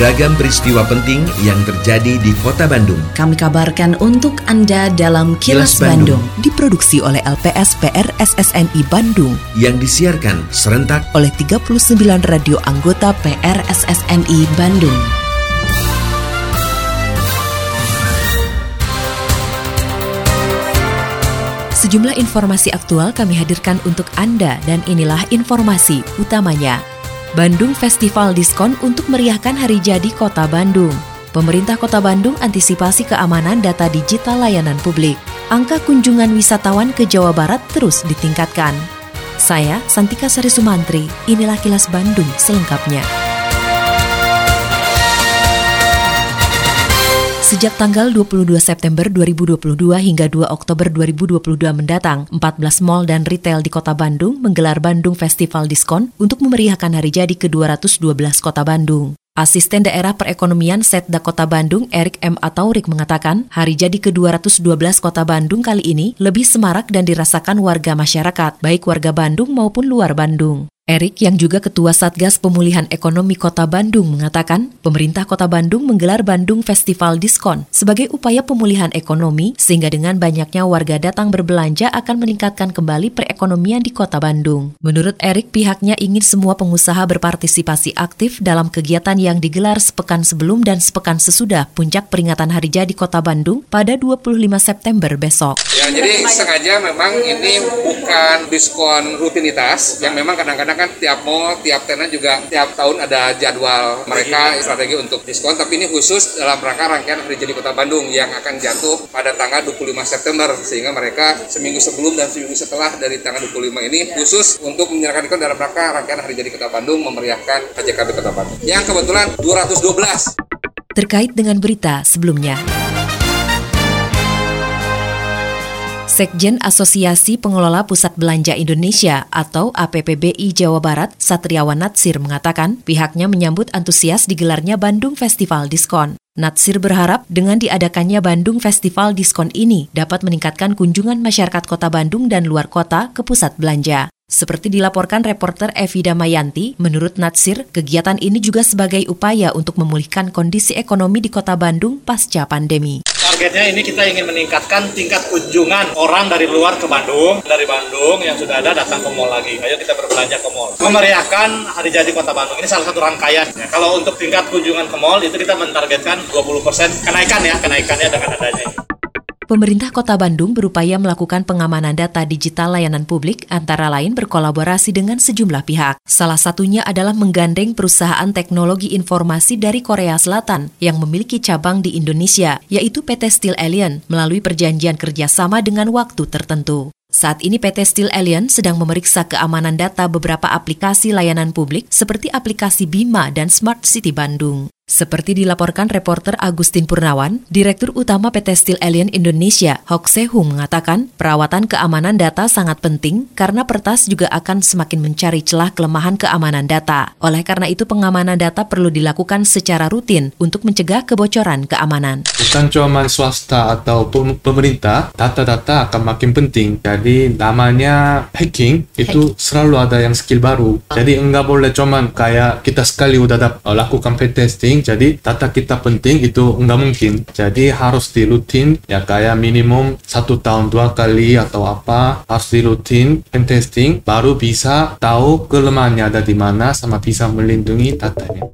Beragam peristiwa penting yang terjadi di Kota Bandung. Kami kabarkan untuk Anda dalam Kilas, Kilas Bandung. Bandung. Diproduksi oleh LPS PR SSNI Bandung Yang disiarkan serentak oleh 39 radio anggota PR SSNI Bandung. Sejumlah informasi aktual kami hadirkan untuk Anda dan inilah informasi utamanya. Bandung Festival Diskon untuk meriahkan hari jadi Kota Bandung. Pemerintah Kota Bandung antisipasi keamanan data digital layanan publik. Angka kunjungan wisatawan ke Jawa Barat terus ditingkatkan. Saya Santika Sari Sumantri, inilah kilas Bandung selengkapnya. Sejak tanggal 22 September 2022 hingga 2 Oktober 2022 mendatang, 14 mal dan retail di Kota Bandung menggelar Bandung Festival Diskon untuk memeriahkan hari jadi ke-212 Kota Bandung. Asisten Daerah Perekonomian Setda Kota Bandung, Erik M. Ataurik mengatakan, hari jadi ke-212 Kota Bandung kali ini lebih semarak dan dirasakan warga masyarakat, baik warga Bandung maupun luar Bandung. Erik yang juga Ketua Satgas Pemulihan Ekonomi Kota Bandung mengatakan, pemerintah Kota Bandung menggelar Bandung Festival Diskon sebagai upaya pemulihan ekonomi sehingga dengan banyaknya warga datang berbelanja akan meningkatkan kembali perekonomian di Kota Bandung. Menurut Erik, pihaknya ingin semua pengusaha berpartisipasi aktif dalam kegiatan yang digelar sepekan sebelum dan sepekan sesudah puncak peringatan Hari Jadi Kota Bandung pada 25 September besok. Ya, jadi sengaja memang ini bukan diskon rutinitas yang memang kadang-kadang kan tiap mall, tiap tenan juga tiap tahun ada jadwal mereka strategi untuk diskon, tapi ini khusus dalam rangka rangkaian Hari Jadi Kota Bandung yang akan jatuh pada tanggal 25 September. Sehingga mereka seminggu sebelum dan seminggu setelah dari tanggal 25 ini khusus untuk menyerahkan diskon dalam rangka rangkaian Hari Jadi Kota Bandung memeriahkan KJKB Kota Bandung. Yang kebetulan 212 Terkait dengan berita sebelumnya. Sekjen Asosiasi Pengelola Pusat Belanja Indonesia atau APPBI Jawa Barat, Satriawan Natsir mengatakan pihaknya menyambut antusias digelarnya Bandung Festival Diskon. Natsir berharap dengan diadakannya Bandung Festival Diskon ini dapat meningkatkan kunjungan masyarakat kota Bandung dan luar kota ke pusat belanja. Seperti dilaporkan reporter Evida Mayanti, menurut Natsir, kegiatan ini juga sebagai upaya untuk memulihkan kondisi ekonomi di kota Bandung pasca pandemi. Targetnya ini kita ingin meningkatkan tingkat kunjungan orang dari luar ke Bandung, dari Bandung yang sudah ada datang ke mall lagi. Ayo kita berbelanja ke mall. Memeriahkan Hari Jadi Kota Bandung ini salah satu rangkaian. Ya, kalau untuk tingkat kunjungan ke mall itu kita mentargetkan 20% kenaikan ya, kenaikannya dengan adanya. Pemerintah Kota Bandung berupaya melakukan pengamanan data digital layanan publik antara lain berkolaborasi dengan sejumlah pihak. Salah satunya adalah menggandeng perusahaan teknologi informasi dari Korea Selatan yang memiliki cabang di Indonesia, yaitu PT Steel Alien, melalui perjanjian kerjasama dengan waktu tertentu. Saat ini PT Steel Alien sedang memeriksa keamanan data beberapa aplikasi layanan publik seperti aplikasi Bima dan Smart City Bandung. Seperti dilaporkan reporter Agustin Purnawan, Direktur Utama PT Steel Alien Indonesia, Hok Sehung mengatakan perawatan keamanan data sangat penting karena Pertas juga akan semakin mencari celah kelemahan keamanan data. Oleh karena itu pengamanan data perlu dilakukan secara rutin untuk mencegah kebocoran keamanan. bukan cuma swasta atau pem- pemerintah, data-data akan makin penting. Jadi namanya hacking itu selalu ada yang skill baru. Jadi enggak boleh cuman kayak kita sekali udah lakukan pen testing, jadi data kita penting itu enggak mungkin. Jadi harus di rutin ya kayak minimum satu tahun dua kali atau apa harus di rutin pen testing baru bisa tahu kelemahannya ada di mana sama bisa melindungi datanya.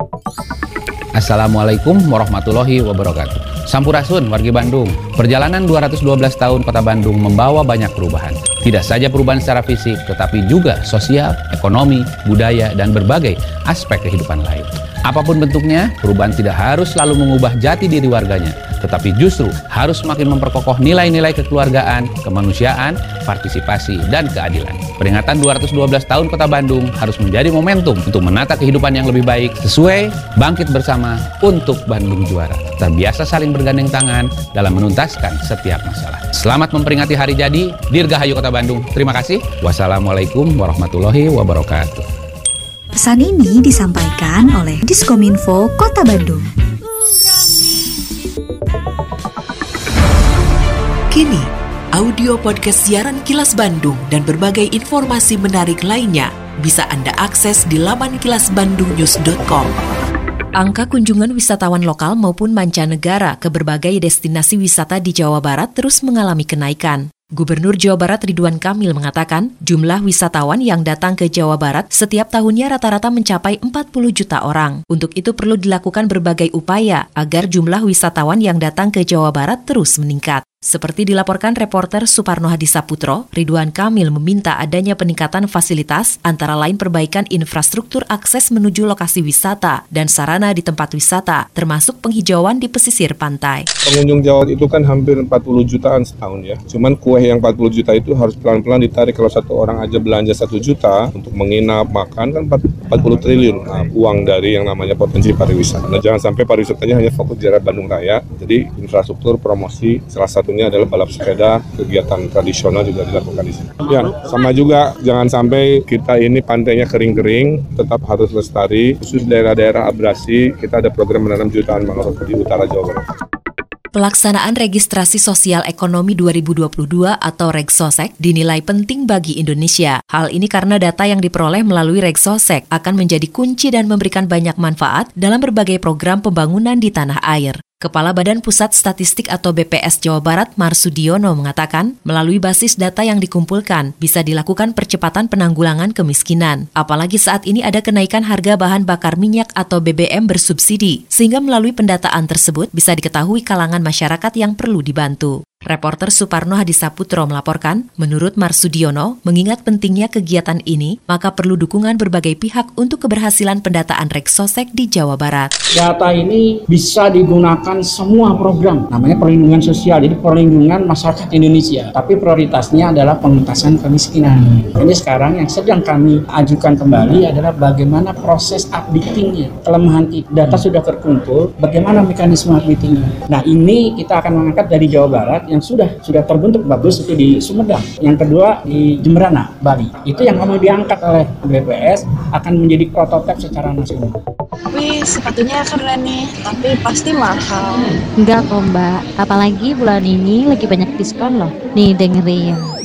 Assalamualaikum warahmatullahi wabarakatuh. Sampurasun wargi Bandung. Perjalanan 212 tahun Kota Bandung membawa banyak perubahan. Tidak saja perubahan secara fisik, tetapi juga sosial, ekonomi, budaya, dan berbagai aspek kehidupan lain. Apa pun bentuknya, perubahan tidak harus selalu mengubah jati diri warganya, tetapi justru harus semakin memperkokoh nilai-nilai kekeluargaan, kemanusiaan, partisipasi, dan keadilan. Peringatan 212 tahun Kota Bandung harus menjadi momentum untuk menata kehidupan yang lebih baik sesuai bangkit bersama untuk Bandung juara. Terbiasa saling bergandeng tangan dalam menuntaskan setiap masalah. Selamat memperingati hari jadi Dirgahayu Kota Bandung. Terima kasih. Wassalamualaikum warahmatullahi wabarakatuh. Pesan ini disampaikan oleh Diskominfo Kota Bandung. Kini, audio podcast siaran Kilas Bandung dan berbagai informasi menarik lainnya bisa Anda akses di laman kilasbandungnews.com. Angka kunjungan wisatawan lokal maupun mancanegara ke berbagai destinasi wisata di Jawa Barat terus mengalami kenaikan. Gubernur Jawa Barat Ridwan Kamil mengatakan jumlah wisatawan yang datang ke Jawa Barat setiap tahunnya rata-rata mencapai 40 juta orang. Untuk itu perlu dilakukan berbagai upaya agar jumlah wisatawan yang datang ke Jawa Barat terus meningkat. Seperti dilaporkan reporter Suparno Hadi Saputro, Ridwan Kamil meminta adanya peningkatan fasilitas antara lain perbaikan infrastruktur akses menuju lokasi wisata dan sarana di tempat wisata, termasuk penghijauan di pesisir pantai. Pengunjung Jawa itu kan hampir 40 jutaan setahun ya. Cuman kue yang 40 juta itu harus pelan-pelan ditarik kalau satu orang aja belanja satu juta untuk menginap, makan kan 40 triliun nah, uang dari yang namanya potensi pariwisata. Nah, jangan sampai pariwisatanya hanya fokus di daerah Bandung Raya. Jadi infrastruktur promosi salah satu satunya adalah balap sepeda, kegiatan tradisional juga dilakukan di sini. Ya, sama juga jangan sampai kita ini pantainya kering-kering, tetap harus lestari. Khusus daerah-daerah abrasi, kita ada program menanam jutaan mangrove di utara Jawa Barat. Pelaksanaan Registrasi Sosial Ekonomi 2022 atau Regsosek dinilai penting bagi Indonesia. Hal ini karena data yang diperoleh melalui Regsosek akan menjadi kunci dan memberikan banyak manfaat dalam berbagai program pembangunan di tanah air. Kepala Badan Pusat Statistik atau BPS Jawa Barat Marsudiono mengatakan, melalui basis data yang dikumpulkan, bisa dilakukan percepatan penanggulangan kemiskinan. Apalagi saat ini ada kenaikan harga bahan bakar minyak atau BBM bersubsidi, sehingga melalui pendataan tersebut bisa diketahui kalangan masyarakat yang perlu dibantu. Reporter Suparno Hadisaputro melaporkan, menurut Marsudiono, mengingat pentingnya kegiatan ini, maka perlu dukungan berbagai pihak untuk keberhasilan pendataan Reksosek di Jawa Barat. Data ini bisa digunakan semua program, namanya perlindungan sosial, jadi perlindungan masyarakat Indonesia. Tapi prioritasnya adalah pengentasan kemiskinan. Ini sekarang yang sedang kami ajukan kembali adalah bagaimana proses updatingnya. Kelemahan data sudah terkumpul, bagaimana mekanisme updatingnya. Nah ini kita akan mengangkat dari Jawa Barat yang sudah sudah terbentuk bagus itu di Sumedang. Yang kedua di Jemberana, Bali. Itu yang mau diangkat oleh BPS akan menjadi prototipe secara nasional. Tapi sepatunya keren nih, tapi pasti mahal. Enggak kok mbak, apalagi bulan ini lagi banyak diskon loh. Nih dengerin.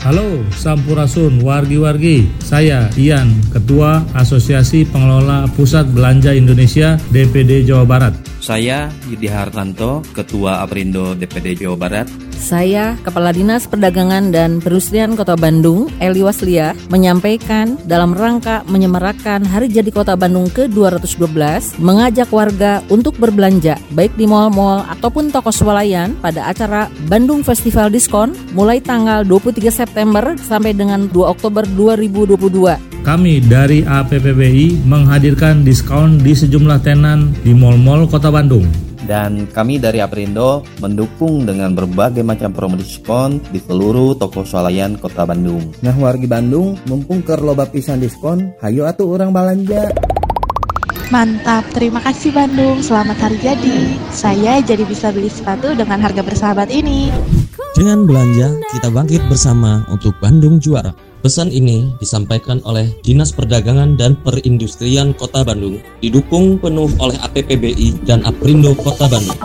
Halo Sampurasun wargi-wargi, saya Ian, Ketua Asosiasi Pengelola Pusat Belanja Indonesia DPD Jawa Barat. Saya Yudi Hartanto, Ketua Aprindo DPD Jawa Barat. Saya, Kepala Dinas Perdagangan dan Perindustrian Kota Bandung, Eli Waslia, menyampaikan dalam rangka menyemarakan Hari Jadi Kota Bandung ke-212, mengajak warga untuk berbelanja, baik di mal-mal ataupun toko swalayan pada acara Bandung Festival Diskon mulai tanggal 23 September sampai dengan 2 Oktober 2022. Kami dari APPBI menghadirkan diskon di sejumlah tenan di mal-mal Kota Bandung dan kami dari Aprindo mendukung dengan berbagai macam promo diskon di seluruh toko swalayan kota Bandung. Nah wargi Bandung, mumpung ke loba pisan diskon, hayo atuh orang belanja. Mantap, terima kasih Bandung. Selamat hari jadi. Saya jadi bisa beli sepatu dengan harga bersahabat ini. Dengan belanja, kita bangkit bersama untuk Bandung juara. Pesan ini disampaikan oleh Dinas Perdagangan dan Perindustrian Kota Bandung, didukung penuh oleh APPBI dan Aprindo Kota Bandung.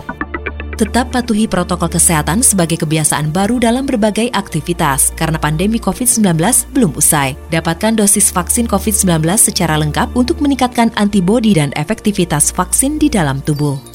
Tetap patuhi protokol kesehatan sebagai kebiasaan baru dalam berbagai aktivitas karena pandemi COVID-19 belum usai. Dapatkan dosis vaksin COVID-19 secara lengkap untuk meningkatkan antibodi dan efektivitas vaksin di dalam tubuh.